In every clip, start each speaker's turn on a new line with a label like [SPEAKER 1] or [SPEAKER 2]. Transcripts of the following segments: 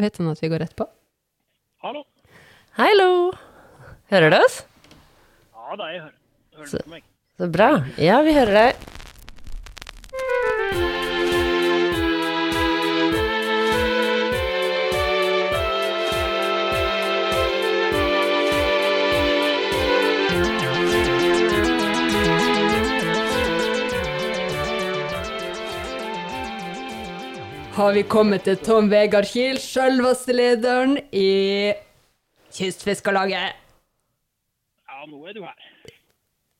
[SPEAKER 1] Vet han at vi går rett på?
[SPEAKER 2] Hallo?
[SPEAKER 3] Hallo! Hører du oss?
[SPEAKER 2] Ja da, jeg hører. Hører du på meg?
[SPEAKER 3] Så bra. Ja, vi hører deg.
[SPEAKER 1] Har vi kommet til Tom Vegard Kiel, sjølveste lederen i Kystfiskarlaget.
[SPEAKER 2] Ja, nå er du her.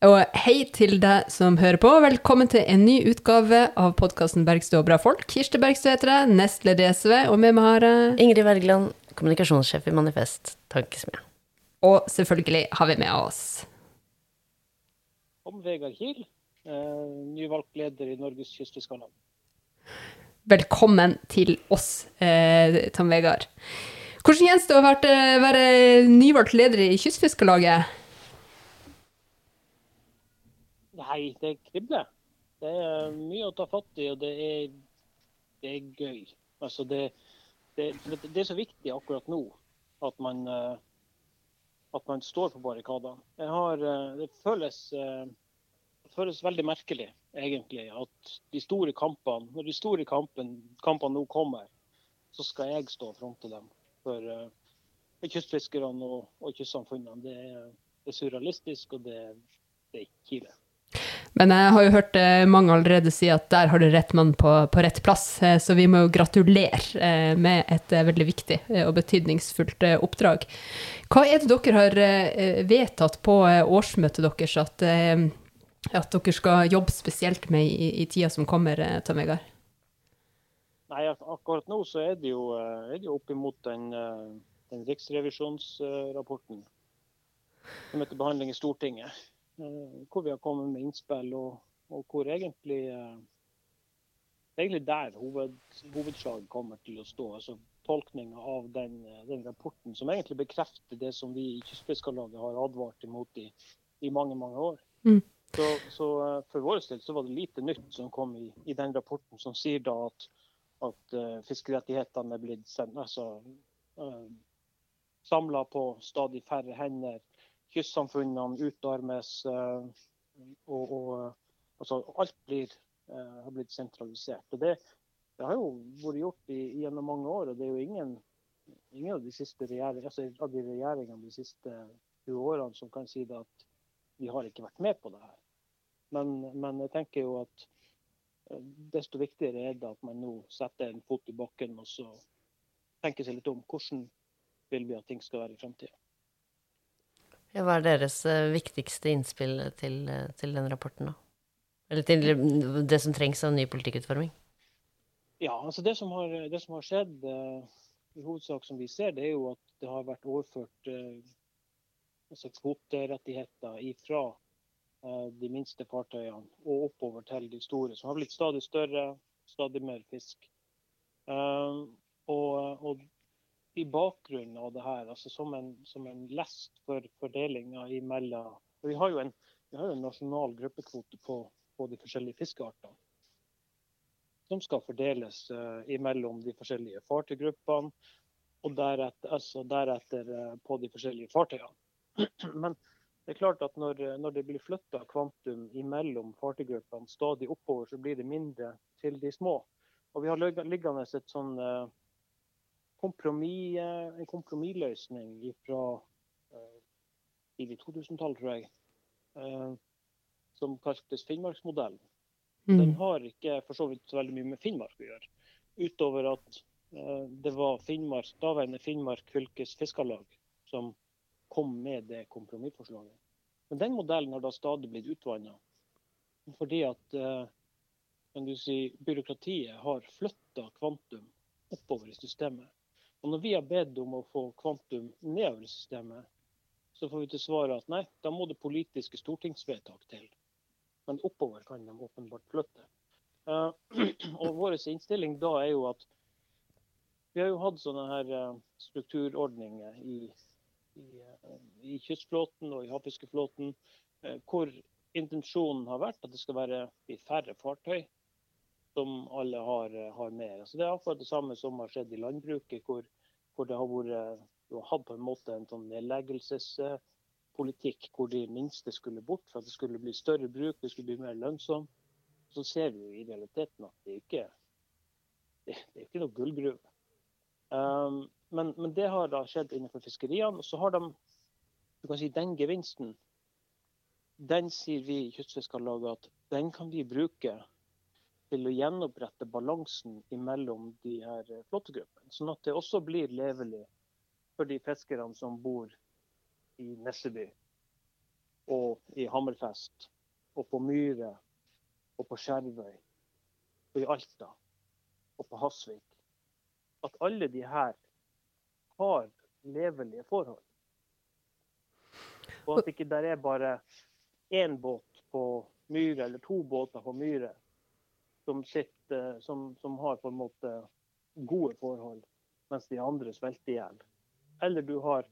[SPEAKER 1] Og hei til deg som hører på. Velkommen til en ny utgave av podkasten Bergstø og bra folk. Kirsti Bergstø heter jeg, nestleder i SV, og med meg har jeg
[SPEAKER 3] Ingrid Wergeland, kommunikasjonssjef i Manifest Tankesmie.
[SPEAKER 1] Og selvfølgelig har vi med oss
[SPEAKER 2] Tom Vegard Kiel, eh, nyvalgt leder i Norges Kystfiskarlag.
[SPEAKER 1] Velkommen til oss, eh, Tom Vegard. Hvordan kjennes det å være, være nyvalgt leder i Kystfiskarlaget?
[SPEAKER 2] Nei, det kribler. Det er mye å ta fatt i, og det er, det er gøy. Altså det, det, det, er så viktig akkurat nå at man, eh, at man står på barrikadene. Eh, det føles, eh, det føles veldig merkelig, egentlig, at de store kampene, når de store kampen, kampene nå kommer, så skal jeg stå og fronte dem for, eh, for kystfiskerne og, og kystsamfunnene. Det er, det er surrealistisk, og det, det er Kile.
[SPEAKER 1] Men jeg har jo hørt eh, mange allerede si at der har du rett mann på, på rett plass, eh, så vi må jo gratulere med et veldig viktig og betydningsfullt oppdrag. Hva er det dere har vedtatt på årsmøtet deres at, at dere skal jobbe spesielt med i, i tida som kommer, eh, Tom Vegard?
[SPEAKER 2] Nei, akkurat nå så er det jo, eh, er det jo opp imot den, eh, den riksrevisjonsrapporten som er til behandling i Stortinget. Hvor vi har kommet med innspill, og, og hvor egentlig egentlig der hoved, hovedslaget kommer til å stå. altså Tolkninga av den, den rapporten, som egentlig bekrefter det som vi i Kystfiskarlaget har advart imot i, i mange mange år.
[SPEAKER 1] Mm.
[SPEAKER 2] Så, så eh, for vår del så var det lite nytt som kom i, i den rapporten, som sier da at at uh, fiskerettighetene er blitt altså, uh, samla på stadig færre hender. Kystsamfunnene utarmes. Uh, og, og altså, alt blir, har blitt sentralisert. Og det, det har jo vært gjort i, gjennom mange år. og det er jo ingen, ingen av de siste regjering, altså, av de regjeringene de siste 20 årene som kan si det at vi har ikke vært med på det her. Men, men jeg tenker jo at desto viktigere er det at man nå setter en fot i bakken og så tenker seg litt om hvordan vil vi at ting skal være i framtida.
[SPEAKER 3] Hva er deres eh, viktigste innspill til, eh, til den rapporten, da? Eller til det som trengs av ny politikkutforming?
[SPEAKER 2] Ja, altså det som har, det som har skjedd, eh, i hovedsak som vi ser, det er jo at det har vært overført eh, altså kvoterettigheter ifra eh, de minste fartøyene og oppover til de store, som har blitt stadig større, stadig mer fisk. Eh, og, og i bakgrunnen av det her, altså som en, som en lest for fordelinga imellom Vi har jo en, en nasjonal gruppekvote på, på de forskjellige fiskeartene. Som skal fordeles uh, imellom de forskjellige fartøygruppene og deretter, altså deretter uh, på de forskjellige fartøyene. Men det er klart at når, når det blir flytta kvantum imellom fartøygruppene stadig oppover, så blir det mindre til de små. Og vi har liggende et sånn eh, kompromiss, eh, en kompromissløsning fra eh, tidlig 2000-tall, tror jeg, som kaltes Finnmarksmodellen. Den
[SPEAKER 1] Mm.
[SPEAKER 2] har ikke for så vidt veldig mye med Finnmark å gjøre. Utover at det var Finnmark, daværende Finnmark fylkes fiskarlag som kom med det kompromissforslaget. Men den modellen har da stadig blitt utvanna. Fordi at eh, kan du si, byråkratiet har flytta kvantum oppover i systemet. Og når vi har bedt om å få kvantum nedover i systemet, så får vi til svar at nei, da må det politiske stortingsvedtak til. Men oppover kan de åpenbart flytte. Eh, og vår innstilling da er jo at vi har jo hatt sånne her eh, strukturordninger i, i, eh, i kystflåten og i havfiskeflåten, eh, hvor intensjonen har vært at det skal være færre fartøy, som alle har, har med. Altså, det er akkurat det samme som har skjedd i landbruket, hvor, hvor det har vært du har hatt på en måte en sånn nedleggelsespolitikk hvor de minste skulle bort for at det skulle bli større bruk, det skulle bli mer lønnsomt. Så ser jo i realiteten at det ikke det, det er ikke noe gullgruve. Um, men, men, det har da skjedd innenfor fiskeriene. Og så har de du kan si den gevinsten den sier vi i Kystfiskarlaget at den kan vi bruke til å gjenopprette balansen mellom de her flåtegruppene. Sånn at det også blir levelig for de fiskerne som bor i Nesseby og i Hammerfest og på Myre og på Skjervøy og i Alta og på Hasvik. At alle de her har levelige forhold. Og at ikke der er bare én båt på Myre eller to båter på Myre som, som, som har på en måte gode forhold, mens de andre svelter i hjel. Eller du har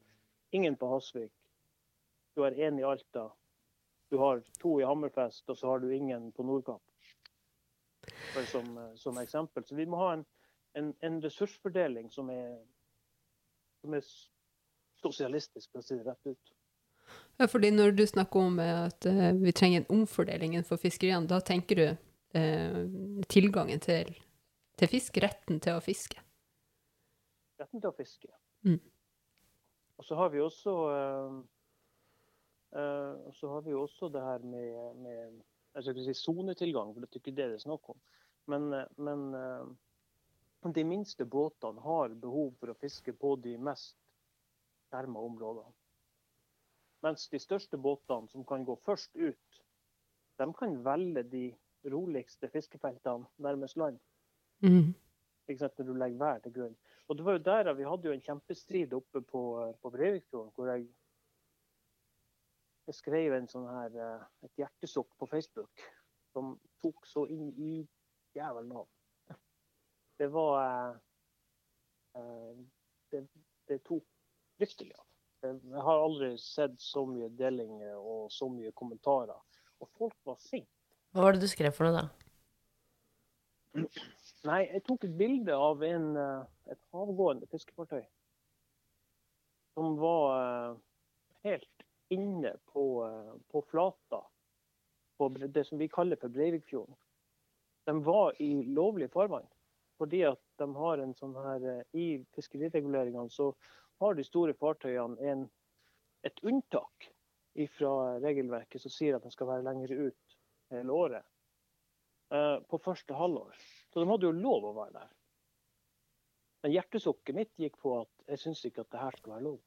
[SPEAKER 2] ingen på Hasvik, du har én i Alta, du har to i Hammerfest, og så har du ingen på Nordkapp. Som, som, eksempel. Så vi må ha en, en, en ressursfordeling som er, som er sosialistisk, for å si det rett ut.
[SPEAKER 1] Ja, fordi Når du snakker om at uh, vi trenger en omfordeling innenfor fiskeriene, da tenker du eh, tilgangen til, til, fisk, retten til å fiske?
[SPEAKER 2] Retten til å fiske.
[SPEAKER 1] Mm.
[SPEAKER 2] Og så har vi også uh, så har vi også det her med, med jeg skal ikke si sonetilgang, for det er ikke det det er snakk om. Men, men de minste båtene har behov for å fiske på de mest skjerma områdene. Mens de største båtene, som kan gå først ut, de kan velge de roligste fiskefeltene nærmest land.
[SPEAKER 1] Mm.
[SPEAKER 2] Når du legger vær til grunn. Og det var jo der Vi hadde jo en kjempestrid oppe på, på Breivikfjorden, hvor jeg, jeg skrev en sånn her, eh, et hjertesukk på Facebook som tok så inn i jævelen av. Det var uh, det, det tok fryktelig av. Jeg har aldri sett så mye delinger og så mye kommentarer. Og folk var sinte.
[SPEAKER 3] Hva var det du skrev for noe, da?
[SPEAKER 2] Nei, jeg tok et bilde av en, eh, et havgående fiskefartøy. Som var eh, helt inne på, eh, på flata. På det som vi kaller for Breivikfjorden. De var i lovlig farvann. Fordi at de har en sånn her I fiskerireguleringene så har de store fartøyene en, et unntak fra regelverket som sier at de skal være lenger ut hele året. Uh, på første halvår. Så de hadde jo lov å være der. Men hjertesukket mitt gikk på at jeg syns ikke at det her skal være lov.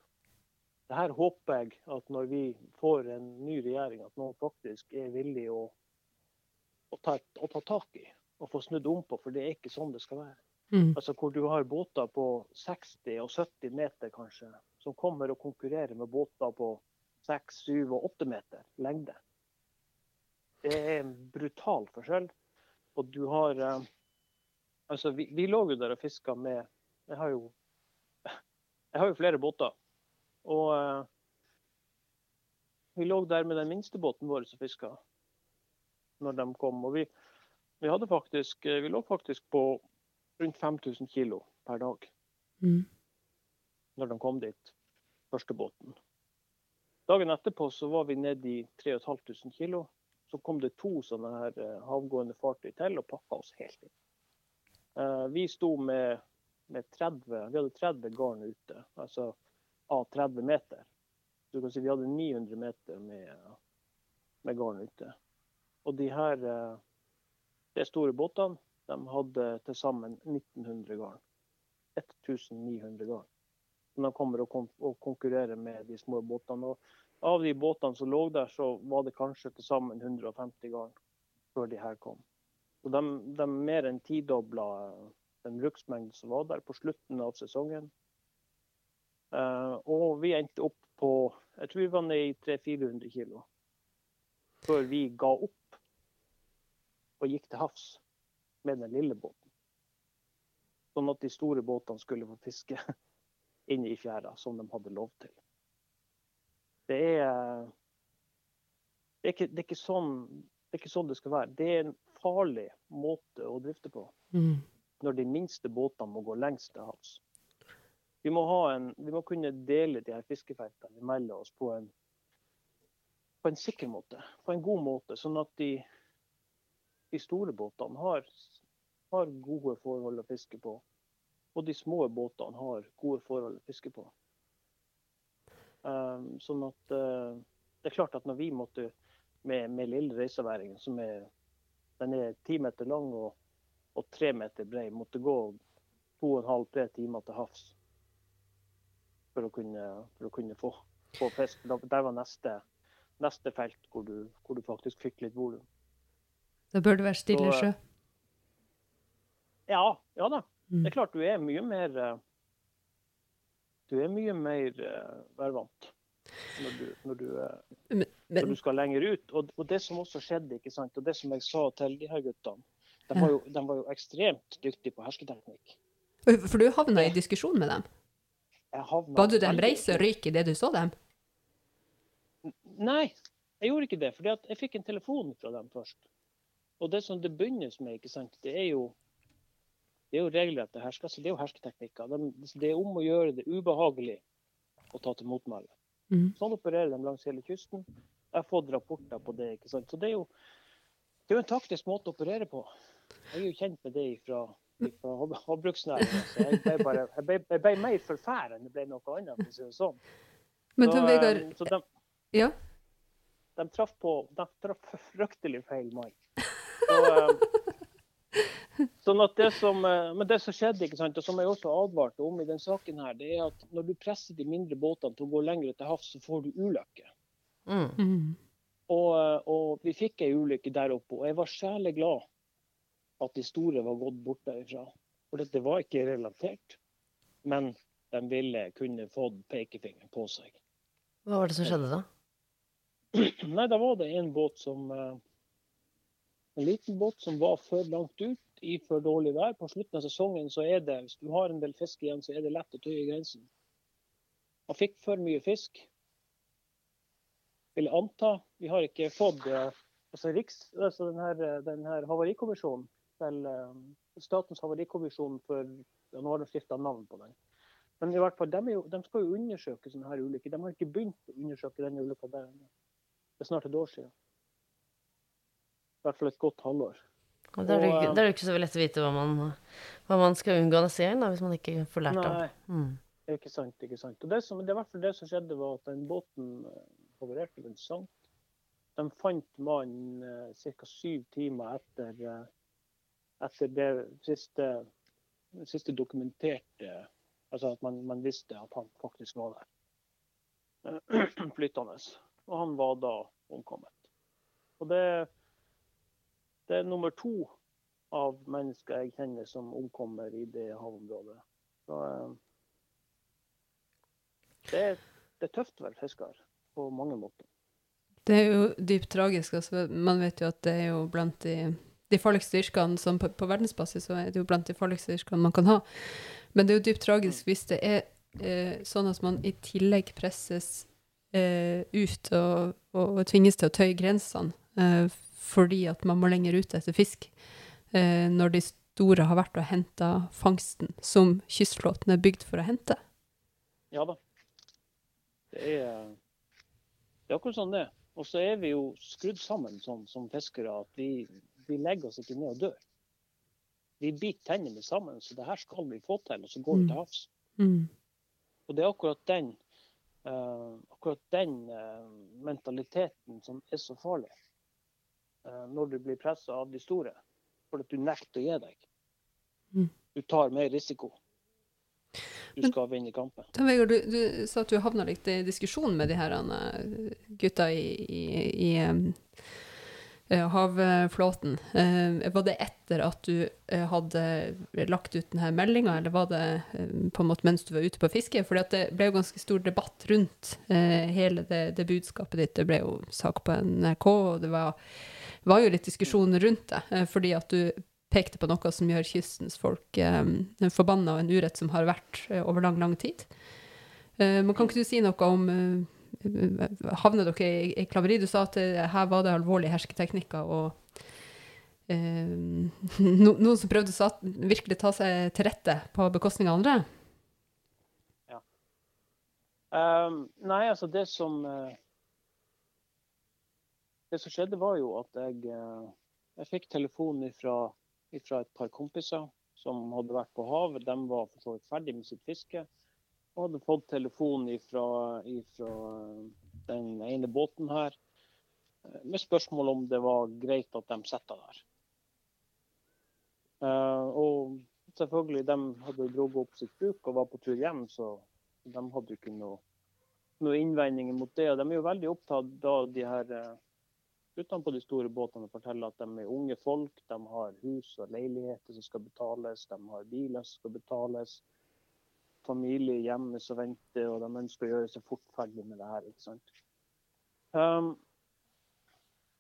[SPEAKER 2] Det her håper jeg at når vi får en ny regjering, at noen faktisk er villig å, å, ta, å ta tak i og få snudd om på, for det er ikke sånn det skal være.
[SPEAKER 1] Mm.
[SPEAKER 2] Altså Hvor du har båter på 60 og 70 meter kanskje, som kommer og konkurrerer med båter på 6, 7 og 8 meter lengde. Det er en brutal forskjell. Og du har eh, Altså, vi, vi lå jo der og fiska med Jeg har jo jeg har jo flere båter. Og eh, vi lå der med den minste båten vår som fiska når de kom. Og vi, vi, hadde faktisk, eh, vi lå faktisk på rundt 5000 kilo per dag
[SPEAKER 1] mm.
[SPEAKER 2] når de kom dit, første båten. Dagen etterpå så var vi nede i 3500 kilo. Så kom det to sånne her eh, havgående fartøy til og pakka oss helt inn. Eh, vi sto med, med 30, vi hadde 30 garn ute, altså av 30 meter. Du kan si Vi hadde 900 meter med, med garn ute. Og de her de store båtene de hadde til sammen 1900 garn. 1900 garn. Når de kommer og konkurrerer med de små båtene. Og av de båtene som lå der, så var det kanskje til sammen 150 garn før de her kom. Og de, de mer enn tidobla den bruksmengden som var der på slutten av sesongen. Uh, og vi endte opp på Jeg tror vi var nede i 300-400 kilo før vi ga opp og gikk til havs med den lille båten. Sånn at de store båtene skulle få fiske inne i fjæra, som de hadde lov til. Det er, det er, ikke, det er ikke, sånn, det er ikke sånn det skal være. Det er en farlig måte å drifte på.
[SPEAKER 1] Mm.
[SPEAKER 2] Når de minste båtene må gå lengst til havs. Vi må, ha en, vi må kunne dele de her fiskefeltene mellom oss på en, på en sikker måte. På en god måte, sånn at de, de store båtene har, har gode forhold å fiske på. Og de små båtene har gode forhold å fiske på. Um, sånn at uh, det er klart at når vi måtte med, med lille reiseværingen, som er, den er ti meter lang og, og tre meter brei, måtte gå to og en halv, tre timer til havs for å kunne, for å kunne få, få fisk. Der var neste, neste felt hvor du, hvor du faktisk fikk litt volum.
[SPEAKER 1] Da bør det være stille sjø.
[SPEAKER 2] Ja, ja da.
[SPEAKER 1] Mm.
[SPEAKER 2] Det er klart du er mye mer eh, Du er mye mer eh, værvant når du, når du, men,
[SPEAKER 1] Men,
[SPEAKER 2] når du skal lenger ut. Og, og det som også skjedde, ikke sant, og det som jeg sa til de her guttene, de var jo, de var jo ekstremt dyktige på hersketeknikk.
[SPEAKER 1] For du havna i diskusjon med dem? Ba du dem reise og ryke idet du så dem?
[SPEAKER 2] Nei, jeg gjorde ikke det. For jeg fikk en telefon fra dem først. Og det som det begynnes med, ikke sant, det er jo det er jo regelrette hersker, altså det er jo hersketeknikker. De, det er om å gjøre det ubehagelig å ta til motmæle.
[SPEAKER 1] Mm.
[SPEAKER 2] Sånn opererer de langs hele kysten. Jeg har fått rapporter på det. ikke sant? Så det er jo, det er jo en taktisk måte å operere på. Jeg er jo kjent med det fra, havbruksnæringen. Så jeg ble, bare, jeg ble, jeg ble mer forfæret enn det ble noe annet. for å si det sånn.
[SPEAKER 1] Men
[SPEAKER 2] Så,
[SPEAKER 1] Tom Vegard,
[SPEAKER 2] eh, så de,
[SPEAKER 1] ja?
[SPEAKER 2] de traff på de traff fryktelig feil mann. Så, eh, sånn at det som, eh, men det som skjedde, ikke sant, og som jeg også advarte om i den saken, her, det er at når du presser de mindre båtene til å gå lenger til havs, så får du ulykke.
[SPEAKER 3] Mm.
[SPEAKER 2] Og, eh, og vi fikk ei ulykke der oppe, og jeg var særlig glad at de store var gått bort derifra. For dette var ikke relatert, men de ville kunne fått pekefingeren på seg.
[SPEAKER 3] Hva var det som skjedde da?
[SPEAKER 2] Nei, da var det en båt som En liten båt som var for langt ut i for dårlig vær. På slutten av sesongen så er det, hvis du har en del fisk igjen, så er det lett å tøye grensen. Han fikk for mye fisk. Vil jeg anta. Vi har ikke fått eh, altså Riks, altså den her, eh, den her havarikommisjonen til eh, Statens havarikommisjon for ja, Nå har de skifta navn på den. Men i hvert fall, de, jo, de skal jo undersøke sånne her ulykker. De har ikke begynt å undersøke denne ulykka. Det er snart et år siden. I hvert fall et godt halvår.
[SPEAKER 3] Og Da er det,
[SPEAKER 2] Og, eh,
[SPEAKER 3] er ikke så lett å vite hva man, hva man skal unngå av serien, da, hvis man ikke får lært av
[SPEAKER 2] Nei,
[SPEAKER 3] mm.
[SPEAKER 2] ikke sant. ikke sant. Og det, som, det det som skjedde, var at den båten eh, havarerte ved sank. De fant mannen eh, ca. syv timer etter, etter det siste, siste dokumenterte Altså at man, man visste at han faktisk var der. Flytende. Og han var da omkommet. Og det, det er nummer to av mennesker jeg kjenner som omkommer i det havområdet. Så, eh, det, er, det er tøft å være fisker på mange måter.
[SPEAKER 1] Det er jo dypt tragisk. Altså, man vet jo at det er jo blant de, de farligste yrkene som på, på verdensbasis så er det jo blant de farligste yrkene man kan ha. Men det er jo dypt tragisk hvis det er eh, sånn at man i tillegg presses eh, ut og, og, og tvinges til å tøye grensene eh, fordi at man må lenger ut etter fisk. Eh, når de store har vært og henta fangsten som kystflåten er bygd for å hente.
[SPEAKER 2] Ja da. Det er, det er akkurat sånn det er. Og så er vi jo skrudd sammen som, som fiskere at vi, vi legger oss ikke ned og dør. Vi biter tennene sammen, så det her skal vi få til, og så går vi
[SPEAKER 1] Mm.
[SPEAKER 2] til havs.
[SPEAKER 1] Mm.
[SPEAKER 2] Og det er akkurat den, uh, akkurat den uh, mentaliteten som er så farlig når du blir pressa av de store. For at du nekter å gi deg.
[SPEAKER 1] Mm.
[SPEAKER 2] Du tar mer risiko. Du
[SPEAKER 1] Men-
[SPEAKER 2] skal vinne kampen.
[SPEAKER 1] Tom Vegard, du, du sa at du havna litt i diskusjon med de her eh, gutta i, i, i eh, havflåten. Eh, var det etter at du eh, hadde lagt ut denne meldinga, eller var det eh, på en måte mens du var ute på fiske? For det ble jo ganske stor debatt rundt eh, hele det, det budskapet ditt. Det ble jo sak på NRK, og det var, var jo litt diskusjon rundt det. eh, fordi at du pekte på noe som gjør kystens folk eh, forbanna, og en urett som har vært eh, over lang, lang tid. Eh, men kan ikke du si noe om Havner dere i, i klaveri? Du sa at her var det alvorlige hersketeknikker, og no, noen som prøvde å virkelig ta seg til rette på bekostning av andre?
[SPEAKER 2] Um, nei, altså det som Det som skjedde, var jo at jeg, uh, jeg fikk telefon fra et par kompiser som hadde vært på havet. De var for så vidt ferdig med sitt fiske. Og hadde fått telefon fra den ene båten her uh, med spørsmål om det var greit at de sitter der. og selvfølgelig, de hadde dratt opp sitt bruk og var på tur hjem, så de hadde jo ikke noe, noe innvendinger mot det. Og de er jo veldig opptatt av de her guttene de store båtene og forteller at de er unge folk. De har hus og leiligheter som skal betales, de har biler som skal betales. Familie hjemme som venter, og de ønsker å gjøre seg fort ferdig med det her. ikke sant? Um,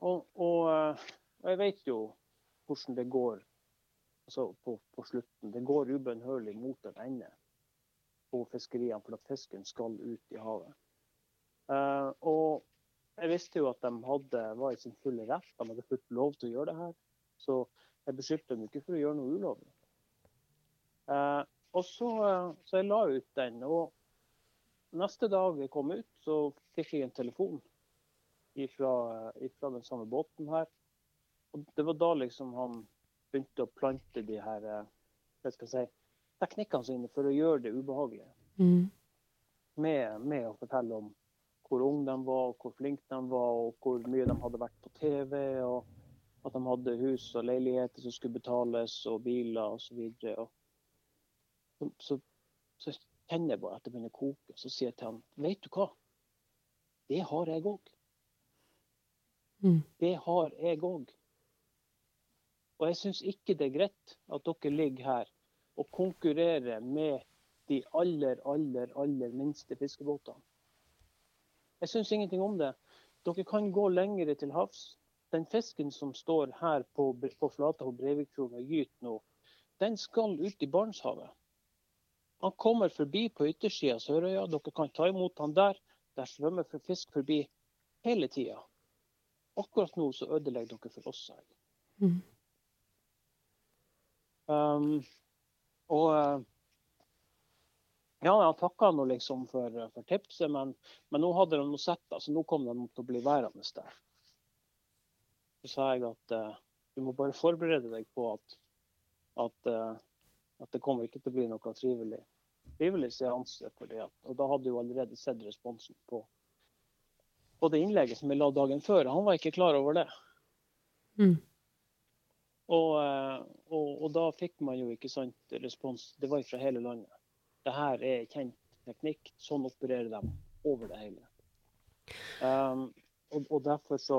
[SPEAKER 2] og, og, uh, jeg vet jo hvordan det går altså på, på slutten. Det går ubønnhørlig mot en ende på fiskeriene for at fisken skal ut i havet. Uh, og jeg visste jo at de hadde, var i sin fulle rett, de hadde fått lov til å gjøre det her. Så jeg beskyldte dem ikke for å gjøre noe ulovlig. Eh, og så, uh, så jeg la ut den. Og neste dag jeg kom ut, så fikk jeg en telefon fra den samme båten her. Og det var da liksom han begynte å plante de her hva skal jeg si, teknikkene sine for å gjøre det ubehagelig. Mm. Med, med, å fortelle om hvor ung de var, hvor flinke de var, og hvor mye de hadde vært på TV. og At de hadde hus og leiligheter som skulle betales, og biler osv. Så, så, så, så kjenner jeg bare at det begynner å koke. Så sier jeg til han, vet du hva? Det har jeg òg. Mm. Det har jeg òg. Og jeg syns ikke det er greit at dere ligger her og konkurrerer med de aller, aller, aller minste fiskebåtene. Jeg syns ingenting om det. Dere kan gå lengre til havs. Den fisken som står her på, på flata på Breivikfjorden og gyter nå, den skal ut i Barentshavet. Han kommer forbi på yttersida av Sørøya. Dere kan ta imot han der. Der svømmer fisk forbi hele tida. Akkurat nå så ødelegger dere for oss. Mm. Um, og eh, ja, jeg takka nå liksom for, for tipset, men, men, nå hadde de noe sett, så nå kom de til å bli værende der. Så sa jeg at uh, du må bare forberede deg på at, at, uh, at det kommer ikke til å bli noe trivelig, trivelig seanse. Fordi at, Og da hadde jo allerede sett responsen på, på det innlegget som jeg la dagen før. Han var ikke klar over det. Mm. Og, eh, og, og, da fikk man jo ikke sant respons. Det var fra hele landet. Det her er kjent teknikk. Sånn opererer de over det hele. Um, og, og, derfor så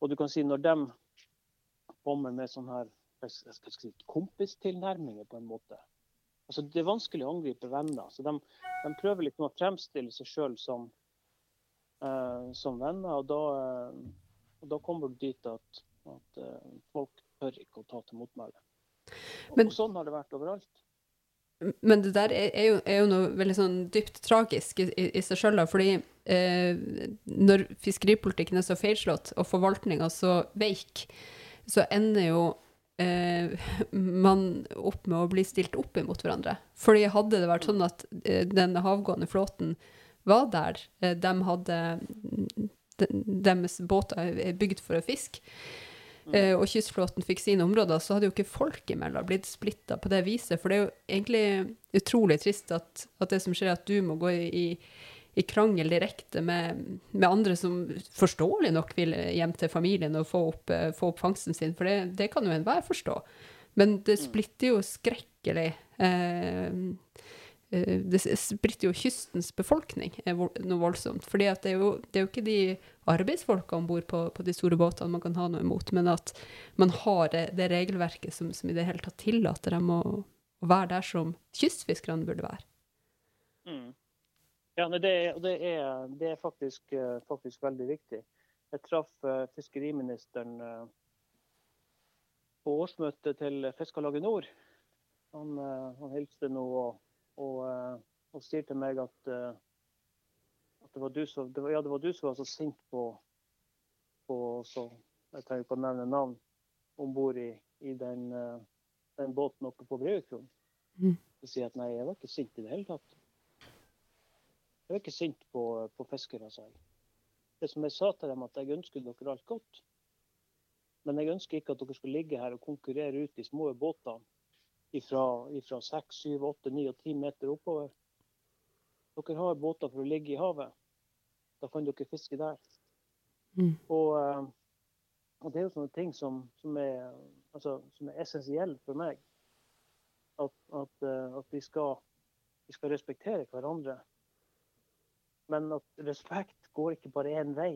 [SPEAKER 2] Og du kan si når de kommer med sånn her si, kompistilnærminger på en måte altså Det er vanskelig å angripe venner. så De, de prøver liksom å fremstille seg sjøl som, uh, som venner. Og da, uh, og da kommer du dit at, at uh, folk tør ikke å ta til motmæle. Og, sånn har det vært overalt.
[SPEAKER 1] Men det der er, er, jo, er jo, noe veldig sånn dypt tragisk i, i, i seg sjøl, fordi eh, når fiskeripolitikken er så feilslått og forvaltninga så veik, så ender jo eh, man opp med å bli stilt opp imot hverandre. Fordi hadde det vært sånn at eh, den havgående flåten var der, eh, de hadde de, deres båter er bygd for å fiske, uh, og kystflåten fikk sine områder, så hadde jo ikke folk imellom blitt splitta på det viset. For det er jo egentlig utrolig trist at, at det som skjer, at du må gå i, i krangel direkte med, med, andre som forståelig nok vil hjem til familien og få opp, uh, få opp fangsten sin, for det, det kan jo enhver forstå. Men det splitter jo skrekkelig. Eh, det spritter jo kystens befolkning noe voldsomt. For det det er jo ikke de arbeidsfolka om bord på, på, de store båtene man kan ha noe imot, men at man har det, det regelverket som, som, i det hele tatt tillater dem å, å være der som kystfiskerne burde være.
[SPEAKER 2] Mm. Ja, det det er, det er faktisk, eh, faktisk, veldig viktig. Jeg traff fiskeriministeren på årsmøtet til Fiskarlaget Nord. Han, han hilste nå og og, eh, og sier til meg at, eh, at det, var du som, det, var, ja, det var du som var så sint på, på så, Jeg trenger ikke å nevne navn om bord i, i den, eh, den båten oppe på Breivikfjorden.
[SPEAKER 1] Mm.
[SPEAKER 2] Og sier at nei, jeg var ikke sint i det hele tatt. Jeg var ikke sint på, på fiskere, sa jeg. Det som jeg sa til dem, at jeg ønsker dere alt godt. Men jeg ønsker ikke at dere skal ligge her og konkurrere ut de små båtene fra 6, 7, 8, 9 og 10 meter oppover. Dere har båter for å ligge i havet. Da kan dere fiske der.
[SPEAKER 1] Mm.
[SPEAKER 2] Og, eh, og, det er jo sånne ting som, som er, altså, er essensielle for meg. At, at, eh, at vi, skal, vi, skal, respektere hverandre. Men at respekt går ikke bare én vei.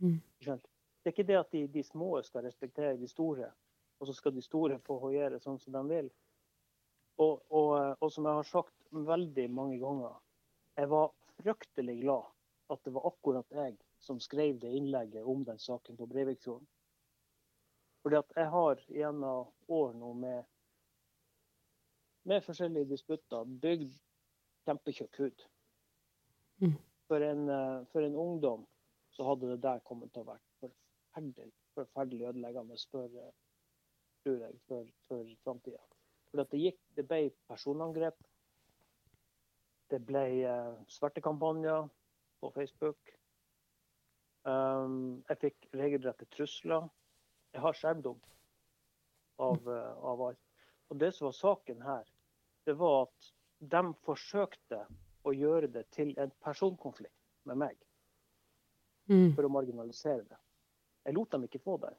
[SPEAKER 2] Mm. Det er ikke det at de, de, små skal respektere de store, og så skal de store få hoiere sånn som de vil. Og, og, og som jeg har sagt veldig mange ganger, jeg var fryktelig glad at det var akkurat jeg som skrev det innlegget om den saken på Breivikfjorden. Fordi at jeg har gjennom år nå med, med forskjellige disputter bygd kjempetjukk hud. Mm. For, en, eh, for, en, ungdom så hadde det der kommet til å være forferdelig, forferdelig ødeleggende for, eh, tror jeg, for, for framtida. For det, gikk, det ble personangrep. Det ble uh, svertekampanjer på Facebook. Um, jeg fikk regelrette trusler. Jeg har skjermdom av, uh, av, alt. Og det som var saken her, det var at de forsøkte å gjøre det til en personkonflikt med meg. Mm. For å marginalisere det. Jeg lot dem ikke få det.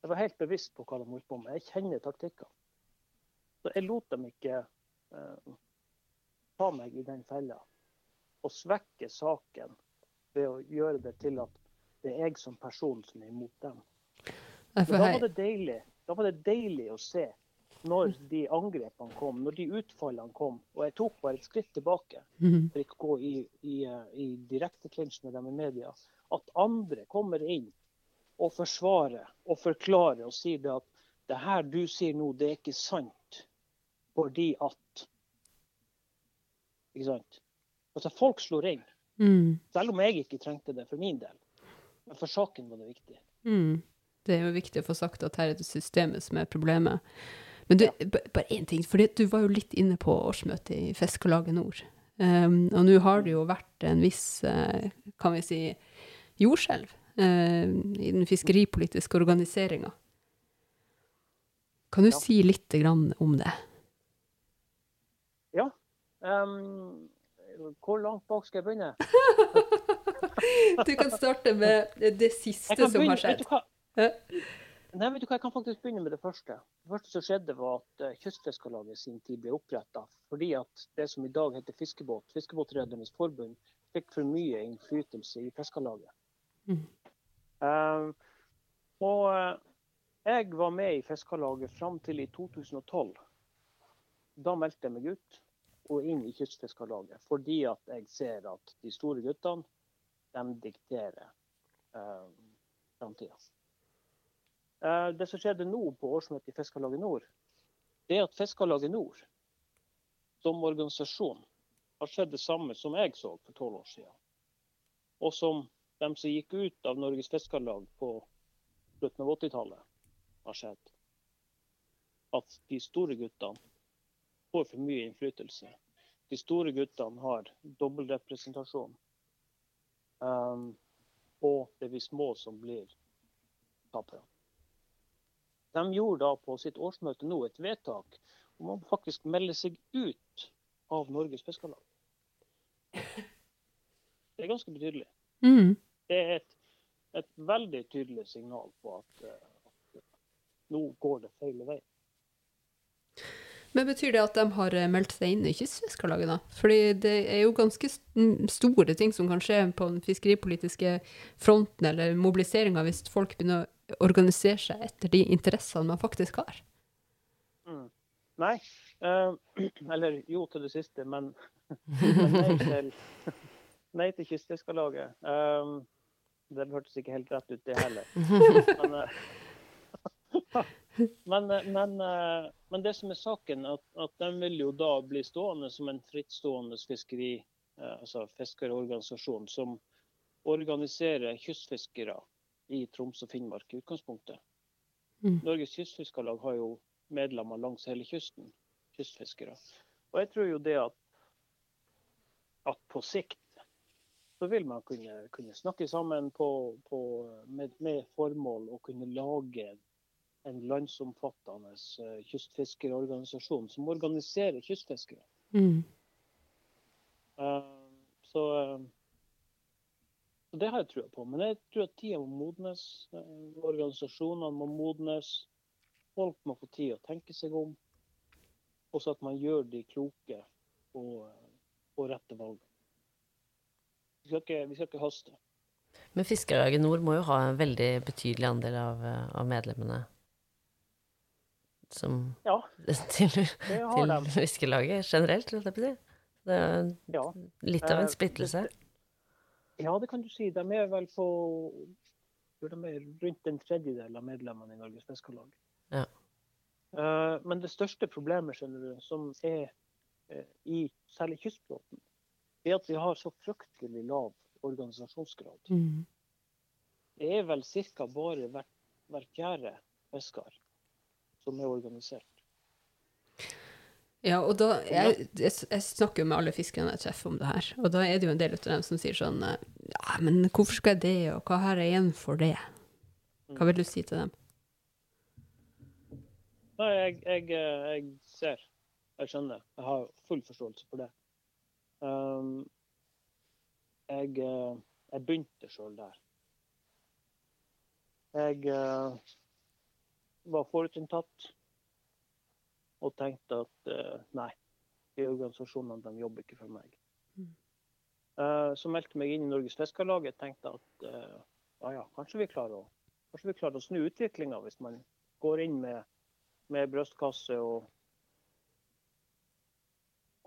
[SPEAKER 2] Jeg var helt bevisst på hva de holdt på med. Jeg kjenner taktikkene. Så jeg lot dem ikke eh, ta meg i den fella og svekke saken ved å gjøre det til at det er jeg som person som er imot dem. Da var det deilig, da var det deilig å se når de angrepene kom, når de utfallene kom. Og jeg tok bare et skritt tilbake
[SPEAKER 1] mhm.
[SPEAKER 2] for ikke å gå i, i, i direkteklinsj med dem i media. At andre kommer inn og forsvare og forklare og si det at det her du sier nå, det er ikke sant fordi at Ikke sant? Altså, folk slår inn.
[SPEAKER 1] Mm.
[SPEAKER 2] Selv om jeg ikke trengte det for min del. Men for saken var det viktig.
[SPEAKER 1] Mm. Det er jo viktig å få sagt at her er det systemet som er problemet. Men du, ja. bare én ting, for du var jo litt inne på årsmøtet i Fiskarlaget Nord. Um, og nå har det jo vært en viss, uh, kan vi si, jordskjelv i den fiskeripolitiske organiseringa. Kan du ja. si litt om det?
[SPEAKER 2] Ja. Um, hvor langt bak skal jeg begynne?
[SPEAKER 1] du kan starte med det siste som har skjedd.
[SPEAKER 2] Nei, vet du hva, Jeg kan faktisk begynne med det første. Det første som skjedde, var at uh, Kystfiskarlaget sin tid ble oppretta fordi at det som i dag heter fiskebåt, Fiskebåtredernes forbund, fikk for mye innflytelse i Fiskarlaget. Mm. Og uh, jeg var med i Fiskarlaget fram til i 2012. Da meldte jeg meg ut og inn i Kystfiskarlaget. Fordi at jeg ser at de store guttene, de dikterer uh, framtida. Uh, det som skjedde nå på årsmøtet i Fiskarlaget Nord, det er at Fiskarlaget Nord som organisasjon har skjedd det samme som jeg så for tolv år siden. Og som de som gikk ut av Norges Fiskarlag på slutten av 80-tallet, har sett. At de store guttene får for mye innflytelse. De store guttene har dobbeltrepresentasjon. Um, og det vi små som blir tapere. De gjorde da på sitt årsmøte nå et vedtak om å faktisk melde seg ut av Norges Fiskarlag. Det er ganske betydelig.
[SPEAKER 1] Mm.
[SPEAKER 2] Det er et, et, veldig tydelig signal på at, at nå går det feil vei.
[SPEAKER 1] Men Betyr det at de har eh, meldt seg inn i Kystfiskarlaget, da? Fordi det er jo ganske store ting som kan skje på den fiskeripolitiske fronten, eller mobiliseringa, hvis folk begynner å organisere seg etter de interessene man faktisk har.
[SPEAKER 2] Mm. Nei. Uh, eller jo til det siste, men, men nei, til, nei til Kystfiskarlaget. Um, det hørtes ikke helt rett ut, det heller. Men, uh, Men, eh, men, eh, men, det som er saken, at, at de vil jo da bli stående som en frittstående fiskeri, eh, altså fiskerorganisasjon som organiserer kystfiskere i Troms og Finnmark i utgangspunktet.
[SPEAKER 1] Mm.
[SPEAKER 2] Norges Kystfiskarlag har jo medlemmer langs hele kysten. Kystfiskere. Og jeg tror jo det at, at på sikt så vil man kunne, kunne snakke sammen på, på, med, med formål å kunne lage en landsomfattende eh, kystfiskerorganisasjon som organiserer kystfiskere.
[SPEAKER 1] Mm.
[SPEAKER 2] Uh, så, eh, så det har jeg trua på. Men jeg tror at tida må modnes. Organisasjonene må modnes. Folk må få tid å tenke seg om. Også at man gjør de kloke og, og rette valgene. Vi skal ikke, vi skal ikke haste.
[SPEAKER 3] Men Fiskarlaget Nord må jo ha en veldig betydelig andel av, eh, av medlemmene som
[SPEAKER 2] Ja,
[SPEAKER 3] til, til
[SPEAKER 2] de.
[SPEAKER 3] Generelt, holdt jeg på å si. Det er
[SPEAKER 2] Ja.
[SPEAKER 3] litt av
[SPEAKER 2] Eh,
[SPEAKER 3] en splittelse.
[SPEAKER 2] ja, det kan du si. De er vel på de er rundt en tredjedel av medlemmene i Norges Fiskarlag.
[SPEAKER 3] Ja.
[SPEAKER 2] Eh, Men det største problemet skjønner du, som er eh, i særlig kystflåten, er at vi har så fryktelig lav organisasjonsgrad.
[SPEAKER 1] Mm.
[SPEAKER 2] Det er vel ca. bare hver, hver fjerde fisker som er organisert.
[SPEAKER 1] Ja, og da jeg, jeg, jeg snakker jo med alle fiskerne jeg treffer om det her, og da er det jo en del av dem som sier sånn Ja, men hvorfor skal jeg det, og hva har jeg igjen for det? Hva vil du si til dem?
[SPEAKER 2] Nei, jeg, jeg, eh, jeg ser. Jeg skjønner. Jeg har full forståelse for det. Um, jeg, eh, jeg begynte sjøl der. Jeg eh, var forutinntatt og tenkte at eh, nei, de organisasjonene de jobber ikke for meg.
[SPEAKER 1] Mm.
[SPEAKER 2] Så meldte jeg meg inn i Norges Fiskarlag. Jeg tenkte at ja, ja, kanskje vi klarer å, vi klarer å snu utviklinga hvis man går inn med med brystkasse og,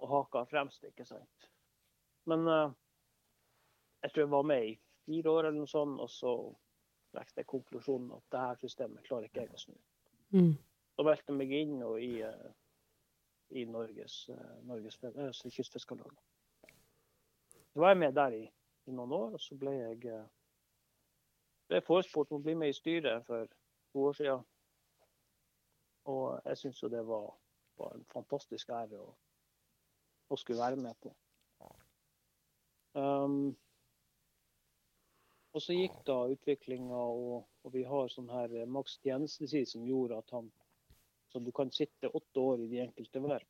[SPEAKER 2] og haka fremst, ikke sant. Men uh, jeg tror jeg var med i fire år eller noe sånt, og så trakk jeg konklusjonen at det her systemet klarer ikke jeg å snu.
[SPEAKER 1] Mm.
[SPEAKER 2] Så meldte jeg meg inn og i, uh, i Norges, uh, Norges uh, kystfiskarlag. Så var jeg med der i, i noen år, og så ble jeg uh, ble forespurt om å bli med i styret for to år siden. Og jeg syns jo det var, var en fantastisk ære å, å skulle være med på. Um, og så gikk da utviklinga, og, og vi har sånn her Max maks tjenestetid som gjorde at han Så du kan sitte åtte år i de enkelte verv.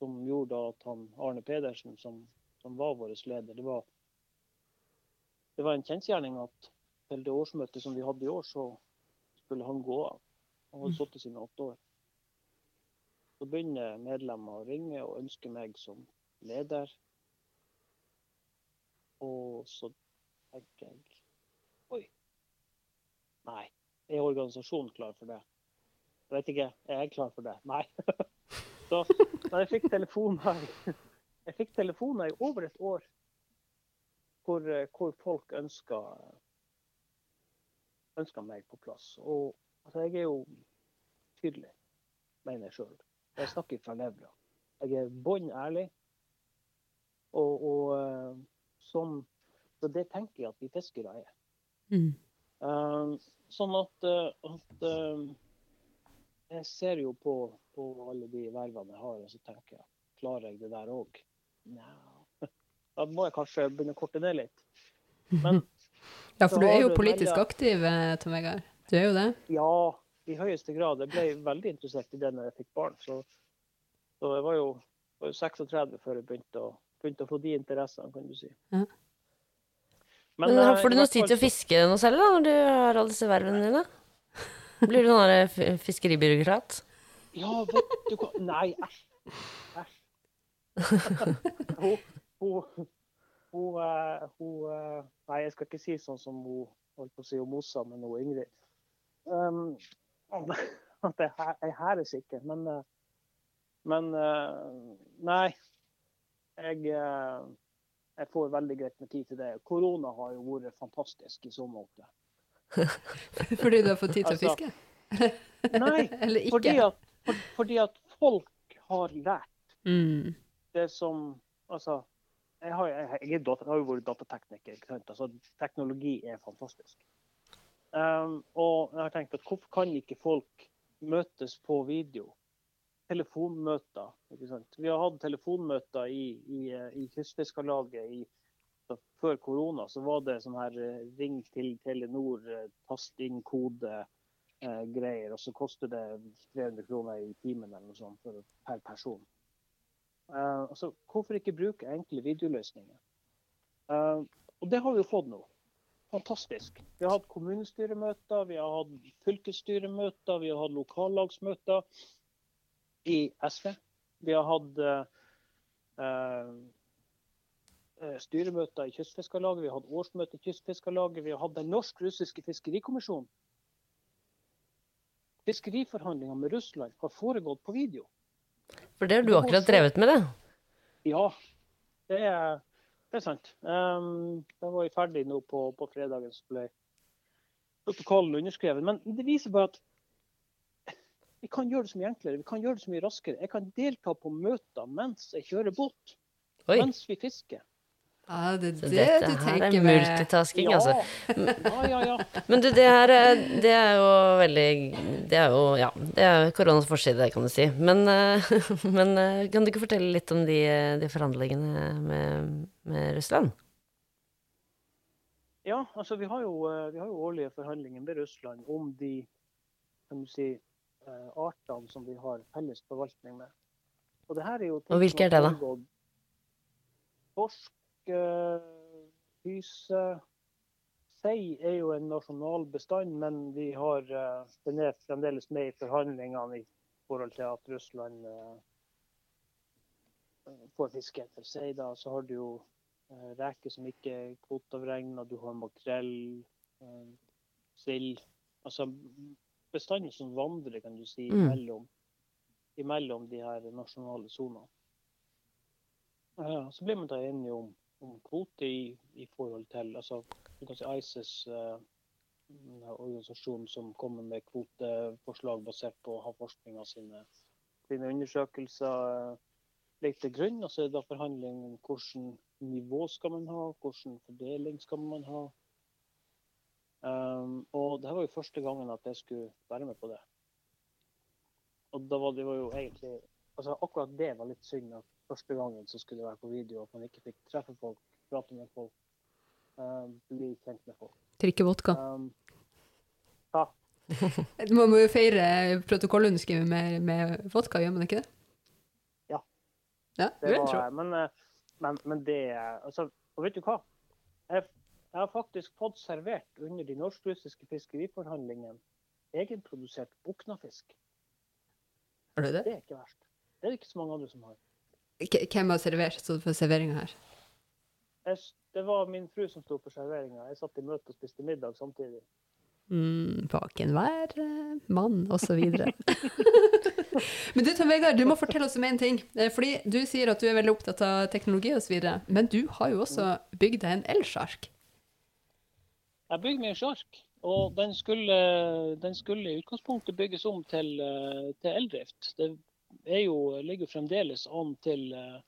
[SPEAKER 2] Som gjorde at han Arne Pedersen, som, som var vår leder, det var, det var en kjensgjerning at til det årsmøtet som vi hadde i år, så skulle han gå av. Han hadde sittet sine åtte år. Så begynner medlemmer å ringe og ønske meg som leder. Og så tenker jeg Oi. Nei. Er organisasjonen klar for det? Jeg vet ikke. Er jeg klar for det? Nei. så da jeg fikk telefoner Jeg fikk telefoner i over et år hvor, hvor folk ønska ønska meg på plass. Og altså, jeg er jo tydelig, mener jeg sjøl. Jeg snakker fra levra. Jeg er bånn ærlig. Og, og eh, sånn Så det tenker jeg at vi fiskere er.
[SPEAKER 1] Mm.
[SPEAKER 2] Um, sånn at, eh, at eh, Jeg ser jo på, på alle de vervene jeg har, og så tenker jeg Klarer jeg det der òg? Nja Da må jeg kanskje begynne å korte ned litt. Men
[SPEAKER 1] Ja, for du er jo politisk
[SPEAKER 2] veldig-
[SPEAKER 1] aktiv, Tom Vegard. Du er jo det.
[SPEAKER 2] ja, i høyeste grad. Jeg ble veldig interessert i det når jeg fikk barn. Så, så jeg var jo, var jo 36 før jeg begynte å, begynte å få de interessene, kan du si.
[SPEAKER 1] Ja.
[SPEAKER 3] Men,
[SPEAKER 2] eh,
[SPEAKER 3] får du noe tid til å fiske noe selv, da, når du har alle disse vervene dine? Blir du sånn f- fiskeribyråkrat?
[SPEAKER 2] Ja, vet du hva Nei, æsj. Æsj. hun, hun, hun, eh, hun eh, Nei, jeg skal ikke si sånn som hun holdt på å si om Mossa, men hun Ingrid. Um, at jeg, jeg hæres ikke, men eh, Men eh, nei. Jeg, eh, jeg får veldig greit med tid til det. Korona har jo vært fantastisk i så måte.
[SPEAKER 1] Fordi du har fått tid til å
[SPEAKER 2] Altså,
[SPEAKER 1] fiske?
[SPEAKER 2] Nei, fordi at, for, fordi at folk har lært
[SPEAKER 1] Mm.
[SPEAKER 2] det som Altså, jeg har, jeg, jeg, er jeg har jo vært datatekniker. Altså, teknologi er fantastisk. Um, og jeg har tenkt at hvorfor kan ikke folk møtes på video? Telefonmøter. ikke sant? Vi har hatt telefonmøter i, i, i Kystfiskarlaget før korona. Så var det sånn her eh, ring til Telenor, eh, tast inn kode, eh, greier. Og så koster det 300 kroner i timen eller noe sånt for, per person. Eh, altså, hvorfor ikke bruke enkle videoløsninger? Eh, og det har vi jo fått nå. Fantastisk. Vi har hatt kommunestyremøter, vi har hatt fylkesstyremøter, vi har hatt lokallagsmøter i SV. Vi har hatt eh, eh, styremøter i Kystfiskarlaget, vi har hatt årsmøte i Kystfiskarlaget, vi har hatt den norsk-russiske fiskerikommisjonen. Fiskeriforhandlinger med Russland har foregått på video.
[SPEAKER 3] For det har du akkurat drevet med, det.
[SPEAKER 2] Ja, det er, det er sant. Um, da var jo ferdig nå på, på fredagen, så ble protokollen underskrevet. Men det viser bare at vi kan gjøre det så mye enklere, vi kan gjøre det så mye raskere. Jeg kan delta på møter mens jeg kjører båt,
[SPEAKER 3] Oi.
[SPEAKER 2] mens vi fisker.
[SPEAKER 1] Ja, det er det
[SPEAKER 3] dette
[SPEAKER 1] du
[SPEAKER 3] her er multitasking,
[SPEAKER 2] Ja,
[SPEAKER 3] altså.
[SPEAKER 2] ja, ja. ja.
[SPEAKER 3] Men du, det her er- det er jo veldig Det er jo Ja, det er koronas forside, kan du si. Men, eh, men eh, kan du ikke fortelle litt om de, de forhandlingene med, med Russland?
[SPEAKER 2] Ja, altså vi har, jo, eh, vi har jo årlige forhandlinger med Russland om de kan du si, eh, artene som vi har felles forvaltning med. Og, det her er jo
[SPEAKER 3] Og hvilke er det da?
[SPEAKER 2] Torsk, eh, hyse Sei er jo en nasjonal bestand, men vi har, eh, den er fremdeles med i forhandlingene i forhold til at Russland eh, får fiske etter sei. da, Så har du jo eh, reker som ikke er kvoteavregna, du har makrell, eh, sild Altså bestanden som vandrer, kan du si,
[SPEAKER 3] Mm.
[SPEAKER 2] imellom, imellom de her nasjonale sonene. Ja, så blir man da enige om, om kvote i, i forhold til altså, du kan si ISIS, eh, organisasjonen som kommer med kvoteforslag basert på havforskninga sine, sine undersøkelser, eh, ligger til grunn. Og så er det forhandling om hvilket nivå skal man ha, hvilken fordeling skal man ha. Um, og det her var jo første gangen at jeg skulle være med på det. Og da var det jo egentlig altså Akkurat det var litt synd at første gangen som skulle det være på video, at man ikke fikk treffe folk, prate med folk, um, bli kjent med folk.
[SPEAKER 1] Drikke vodka.
[SPEAKER 2] Um,
[SPEAKER 1] Man må jo feire protokollunderskrivet med, med vodka, gjør man ikke det?
[SPEAKER 2] Ja.
[SPEAKER 1] Ja,
[SPEAKER 2] Det
[SPEAKER 1] tro.
[SPEAKER 2] var, men, eh, men, men det altså, Og vet du hva? Jeg, jeg har faktisk fått servert under de norsk-russiske fiskeriforhandlingene egenprodusert buknafisk.
[SPEAKER 1] Er det det?
[SPEAKER 2] Det er ikke verst. Det er det ikke så mange andre som har.
[SPEAKER 1] Hvem har servert stått for serveringa her?
[SPEAKER 2] Det var min fru som sto for serveringa. Jeg satt i møte og spiste middag samtidig.
[SPEAKER 1] Mm, bak enhver eh, mann, osv. Men du, Tom Vegard, du må fortelle oss om en ting. Eh, Fordi du sier at du er veldig opptatt av teknologi osv., men du har jo også bygd deg en elsjark.
[SPEAKER 2] Jeg bygde meg en sjark, og den skulle, den skulle i utgangspunktet bygges om til, eh, til eldrift. Det jo, ligger jo fremdeles an til, eh,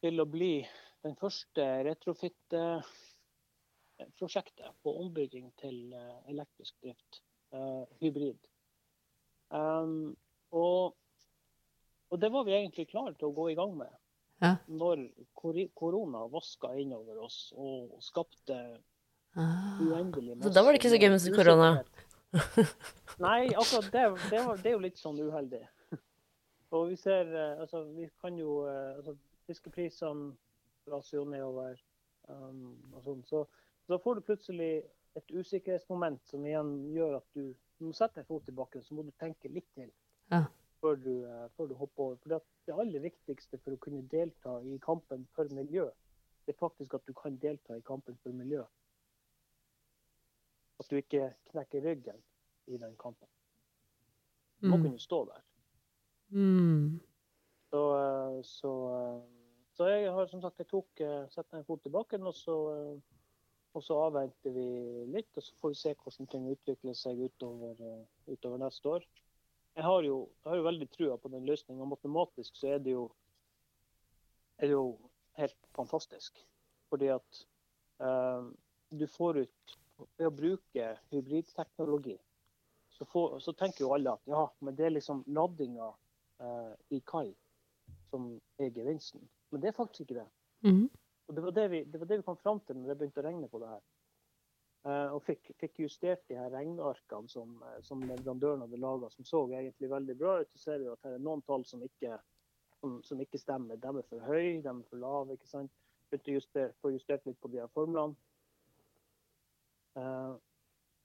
[SPEAKER 2] til å bli den første retrofit-prosjektet på ombygging til eh, elektrisk drift, eh, hybrid. Um, og, og det var vi egentlig klare til å gå i gang med
[SPEAKER 1] Ja.
[SPEAKER 2] når korona vaska innover oss og skapte
[SPEAKER 1] Ah.
[SPEAKER 2] uendelig
[SPEAKER 3] Så da var det ikke så gøy med korona?
[SPEAKER 2] Nei, akkurat det, det, var, det er jo litt sånn uheldig. Og vi ser eh, Altså, vi kan jo eh, altså, Fiskeprisene raser jo nedover. Um, og sånn. Så, da får du plutselig et usikkerhetsmoment som igjen gjør at du, du må sette en fot i bakken, så må du tenke litt til
[SPEAKER 1] Ja.
[SPEAKER 2] før, du, eh, før du hopper over. For det aller viktigste for å kunne delta i kampen for miljø, det er faktisk at du kan delta i kampen for miljø. At du ikke knekker ryggen i den kampen. Du må
[SPEAKER 1] Mm.
[SPEAKER 2] kunne stå der.
[SPEAKER 1] Mm.
[SPEAKER 2] Så, eh, så, eh, så jeg har som sagt jeg tok eh, satt en fot i bakken, og så, og så avventer vi litt. Og så får vi se hvordan ting utvikler seg utover, utover neste år. Jeg har jo, jeg har jo veldig trua på den løsninga. Matematisk så er det jo er det jo helt fantastisk. Fordi at eh, du får ut ved å bruke hybridteknologi, så, får, så tenker jo alle at ja, men det er liksom ladinga eh, i kai som er gevinsten. Men det er faktisk ikke det.
[SPEAKER 1] Mm.
[SPEAKER 2] Og det var det, vi, det var det vi kom fram til når det begynte å regne på det her. Eh, og fikk, fikk justert de her regnearkene som, eh, som leverandøren hadde laga, som så egentlig veldig bra ut. Så ser vi at her er noen tall som ikke, som, som ikke stemmer. De er for høye, de er for lave. ikke sant? Begynte å justere, få justert litt på de her formlene. Eh,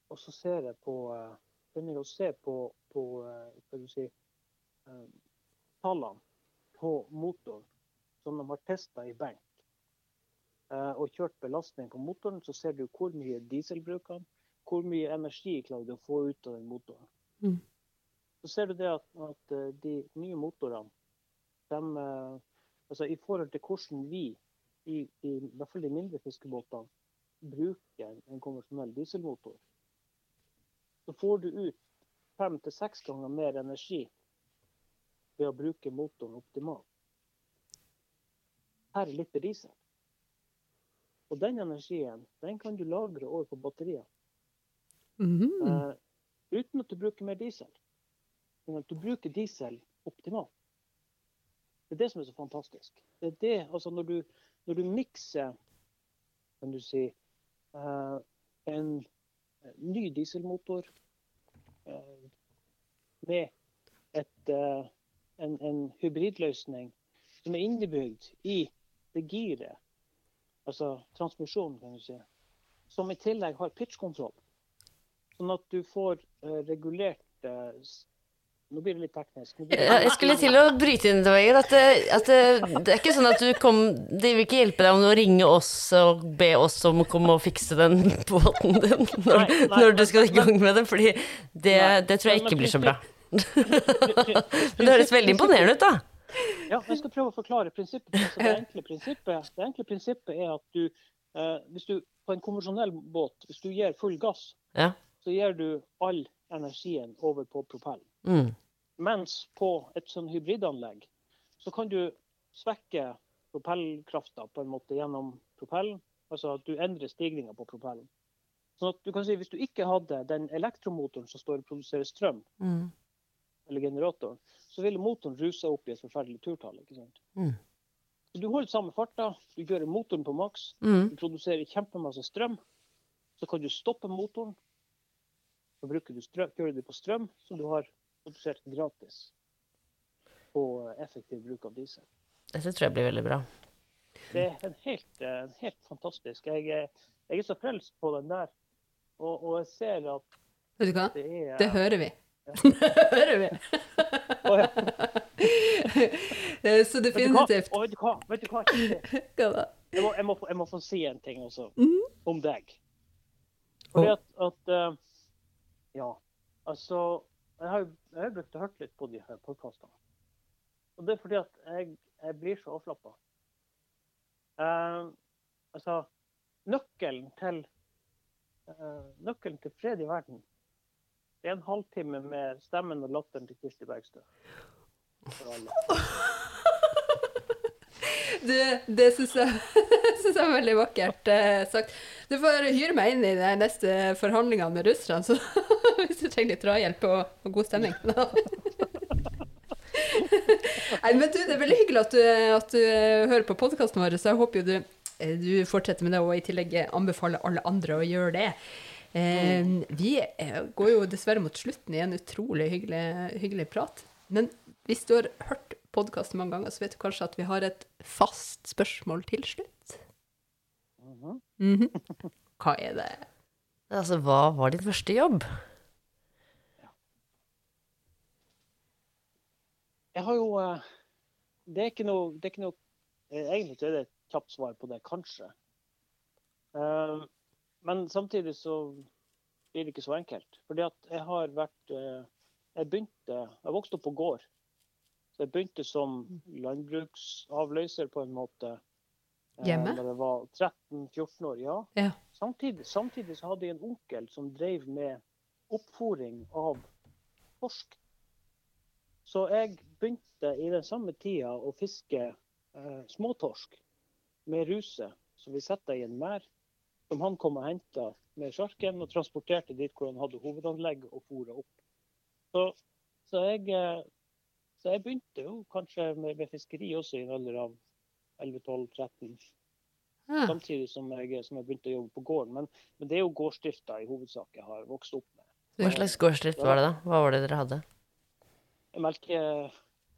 [SPEAKER 2] og så ser jeg på eh, begynner jeg å se på, på eh, du si, eh, tallene på motoren som de har testa i benk eh, og kjørt belastning på motoren, så ser du hvor mye diesel bruker hvor mye energi klarer du å få ut av den motoren.
[SPEAKER 1] Mm.
[SPEAKER 2] Så ser du det at, at eh, de nye motorene, de, eh, altså i forhold til hvordan vi, i, i, i hvert fall de mindre fiskebåtene, bruker en, en konvensjonell dieselmotor, så får du ut fem til seks ganger mer energi ved å bruke motoren optimalt per liter diesel. Og den energien den kan du lagre over på batterier.
[SPEAKER 1] -hmm.
[SPEAKER 2] uh, uten at du bruker mer diesel. Men at du bruker diesel optimalt. Det er det som er så fantastisk. Det er det, altså når du, når du mikser kan du si, uh, en ny dieselmotor uh, med et, eh, en, en hybridløsning som er innebygd i det giret, altså transmisjonen, kan du si, som i tillegg har pitchkontroll. Sånn at du får uh, regulert uh, Nå blir det litt teknisk. Det-
[SPEAKER 3] Ja, jeg skulle til å bryte inn, Vegard. At, det, at det, det er ikke sånn at du kom Det vil ikke hjelpe deg om du ringer oss og be oss om å komme og fikse den båten din når,
[SPEAKER 2] Nei, nei,
[SPEAKER 3] når du skal i gang med det, fordi det tror jeg ikke blir så bra. Det høres veldig imponerende ut, da.
[SPEAKER 2] Ja, jeg skal prøve å forklare prinsippet. Altså, det, enkle prinsippet det enkle prinsippet er at du, eh, hvis du på en konvensjonell båt, hvis du gir full gass,
[SPEAKER 3] Ja.
[SPEAKER 2] så gir du all energien over på propellen.
[SPEAKER 3] Mm.
[SPEAKER 2] Mens på et sånn hybridanlegg, så kan du svekke propellkrafta på en måte gjennom propellen. Altså at du endrer stigninga på propellen. Sånn at du kan si Hvis du ikke hadde den elektromotoren som står og produserer strøm,
[SPEAKER 3] Mm.
[SPEAKER 2] Eller generatoren, så ville motoren rusa opp i et forferdelig turtall. ikke sant?
[SPEAKER 3] Mm.
[SPEAKER 2] Så Du holder samme farta, du kjører motoren på maks,
[SPEAKER 3] Mm.
[SPEAKER 2] du produserer kjempemasse strøm. Så kan du stoppe motoren. Så bruker du strøm, kjører du på strøm, som du har produsert gratis på effektiv bruk av diesel.
[SPEAKER 3] Dette tror jeg blir veldig bra.
[SPEAKER 2] Det er en helt, en helt fantastisk. Jeg, jeg er så frelst på den der. Og, og jeg ser at
[SPEAKER 1] Vet du hva?
[SPEAKER 2] det er
[SPEAKER 1] Det hører vi. Hører vi.
[SPEAKER 2] Ja.
[SPEAKER 1] Eh, Så definitivt.
[SPEAKER 2] Vet du hva? Vet du hva? Jeg,
[SPEAKER 1] Hva da?
[SPEAKER 2] må, jeg, må, jeg må få si en ting også
[SPEAKER 1] Mhm.
[SPEAKER 2] om deg. Fordi at, at uh, Ja, altså Jeg har jo jeg brukt å hørt litt på de her podkastene. Og det er fordi at jeg, jeg blir så avslappa. altså, nøkkelen til uh, Nøkkelen til fred i verden er en halvtime med stemmen og latteren til Kirsti Bergstø. Alle.
[SPEAKER 1] Det, syns jeg, jeg er veldig vakkert eh, sagt. Du får hyre meg inn i de neste forhandlingene med russerne, så hvis du trenger litt drahjelp og, og god stemning. Nei, men du, Det er veldig hyggelig at du, at du eh, hører på podkasten vår, så jeg håper jo du, eh, du fortsetter med det, og i tillegg anbefaler alle andre å gjøre det. Eh, vi eh, går jo dessverre mot slutten i en utrolig hyggelig, hyggelig prat. Men hvis du har hørt podkasten mange ganger, så vet du kanskje at vi har et fast spørsmål til slutt.
[SPEAKER 2] Mm
[SPEAKER 1] -hmm. Hva er det?
[SPEAKER 3] Altså, hva var din første jobb?
[SPEAKER 2] Jeg har jo eh, Det er ikke noe, det er ikke noe eh, Egentlig er det et kjapt svar på det, kanskje. Men samtidig så blir det ikke så enkelt. Fordi at jeg har vært eh, Jeg begynte Jeg vokste opp på gård. Så jeg begynte som landbruksavløser på en måte. eh,
[SPEAKER 1] Hjemme?
[SPEAKER 2] Da jeg var 13-14 år, ja.
[SPEAKER 1] Ja.
[SPEAKER 2] Samtidig, samtidig så hadde jeg en onkel som drev med oppfòring av torsk. Så jeg begynte i den samme tida å fiske eh, småtorsk med ruse, som vi setter i en mær. Som han kom og henta med sjarken og transporterte dit hvor han hadde hovedanlegg og fôra opp. Så, så, jeg, eh, så, jeg, begynte jo kanskje med, med fiskeri også i en alder av 11-12-13. Ja. Samtidig som jeg, som jeg, begynte å jobbe på gården. Men, men det er jo gårdsdrifta i hovedsak jeg har vokst opp med.
[SPEAKER 3] Hva slags gårdsdrift var det, da? Hva var det dere hadde?
[SPEAKER 2] Melke,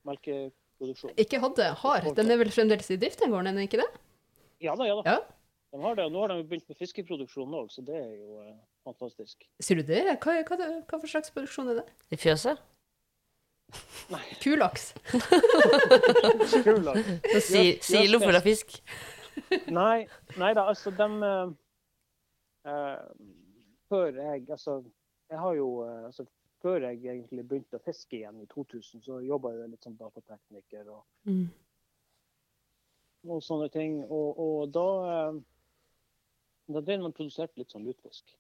[SPEAKER 2] melkeproduksjon.
[SPEAKER 1] Ikke hadde, har. Den er vel fremdeles i drift, den gården, er den ikke det?
[SPEAKER 2] Ja da, ja da. Ja. De har det, og nå har de begynt med fiskeproduksjon òg, så det er jo eh, fantastisk.
[SPEAKER 1] Sier du det? Hva, hva, hva, for slags produksjon er det?
[SPEAKER 3] I fjøset?
[SPEAKER 1] Nei. Kulaks.
[SPEAKER 2] Kulaks.
[SPEAKER 3] Si, silo full av fisk?
[SPEAKER 2] nei, nei da, altså de eh, Før jeg Altså, jeg har jo uh, altså, Før jeg egentlig begynte å fiske igjen i 2000, så jobba jeg litt som datatekniker og, mm. og sånne ting. Og, og da uh, da drev man produserte litt sånn lutefisk.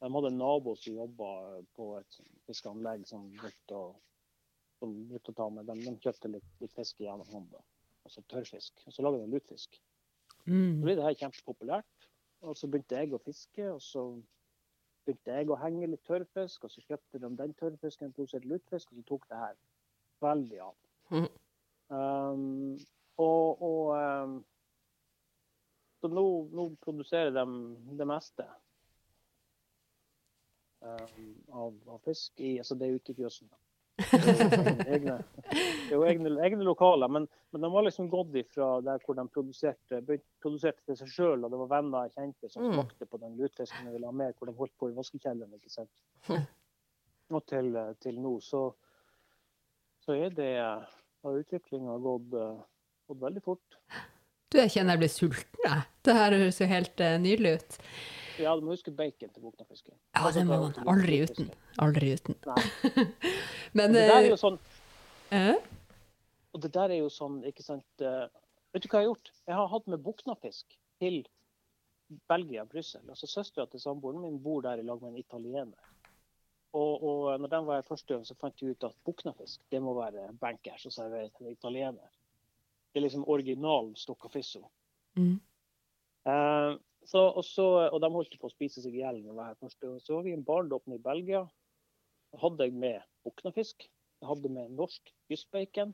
[SPEAKER 2] De hadde en nabo som jobba på et fiskeanlegg som brukte å, som brukte å ta med De, De kjøpte litt, litt fisk gjennom hånda, altså tørrfisk. Og så lagde de lutefisk. Mm. Så ble det her kjempepopulært. Og så begynte jeg å fiske, og så begynte jeg å henge litt tørrfisk. Og så kjøpte de den tørrfisken, produserte lutefisk, og så tok det her veldig av. Mm. Um, og, og um, så nå, nå produserer de det meste um, av, av, fisk i altså Det er jo ikke fjøsen. egne, det er jo egne, egne lokaler, men, men, de var liksom gått ifra der hvor de produserte, produserte til seg sjøl, og det var venner jeg kjente som mm. smakte på den lutefisken de ville ha med, hvor de holdt på i vaskekjelleren. ikke sant? Og til, til nå så, så er det har utviklinga gått, gått veldig fort.
[SPEAKER 1] Du, jeg kjenner jeg blir sulten, jeg. Det her høres jo helt uh, nydelig ut.
[SPEAKER 2] Ja, du må huske bacon til boknafiske.
[SPEAKER 1] Ja, det må man. Aldri uten. Aldri uten.
[SPEAKER 2] Men det der er jo sånn uh? Og det der er jo sånn, ikke sant uh, Vet du hva jeg har gjort? Jeg har hatt med buknafisk til Belgia, Brussel. Altså Søstera til samboeren min bor der i lag med en italiener. Og, og når den var her første gang, så fant jeg ut at buknafisk det må være bankers og servere til en italiener. Det er liksom original stokkafisso. Mm. Uh, så, og, så, og de holdt på å spise seg i hjel. Så var vi en barndom i Belgia. Da hadde jeg med buknafisk. Jeg hadde med norsk kystbacon.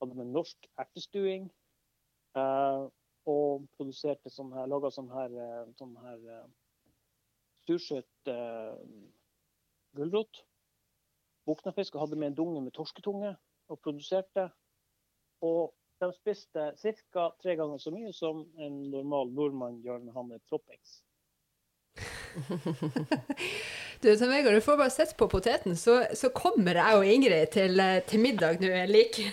[SPEAKER 2] Hadde med norsk ertestuing. Uh, og produserte sånn her, laga sånn her, eh, sånn her uh, sursøt uh, gulrot. Buknafisk hadde med en dunge med torsketunge og produserte. Og de spiste ca. tre ganger så mye som en normal nordmann gjør når han er troppings.
[SPEAKER 1] du, Tom Vegard, du får bare sette på poteten, så, så kommer jeg og Ingrid til, eh, til middag nå. Jeg liker,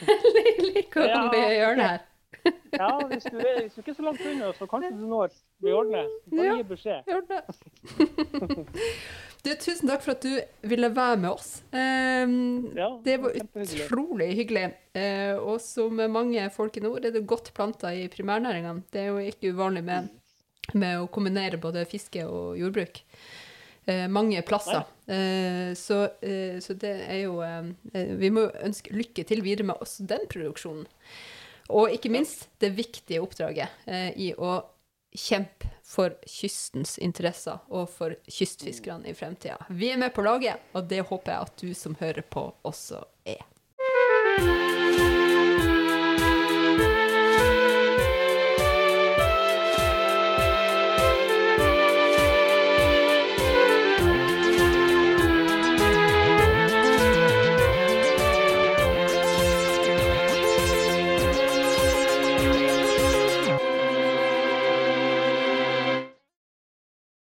[SPEAKER 1] like vi gjør det her.
[SPEAKER 2] ja, hvis du, er, hvis du ikke er så langt unna, så kanskje du når vi ordner. Bare ja, gi beskjed.
[SPEAKER 1] Du, tusen takk for at du ville være med oss. Um, ja, det var utrolig hyggelig. Uh, og som mange folk i nord er det godt planta i primærnæringene. Det er jo ikke uvanlig med, med å kombinere både fiske og jordbruk. Uh, mange plasser. Uh, så, så, det er jo Vi må ønske lykke til videre med også den produksjonen. Og ikke minst det viktige oppdraget i å kjempe for kystens interesser og for kystfiskerne i fremtida. Vi er med på laget, og det håper jeg at du som hører på, også er.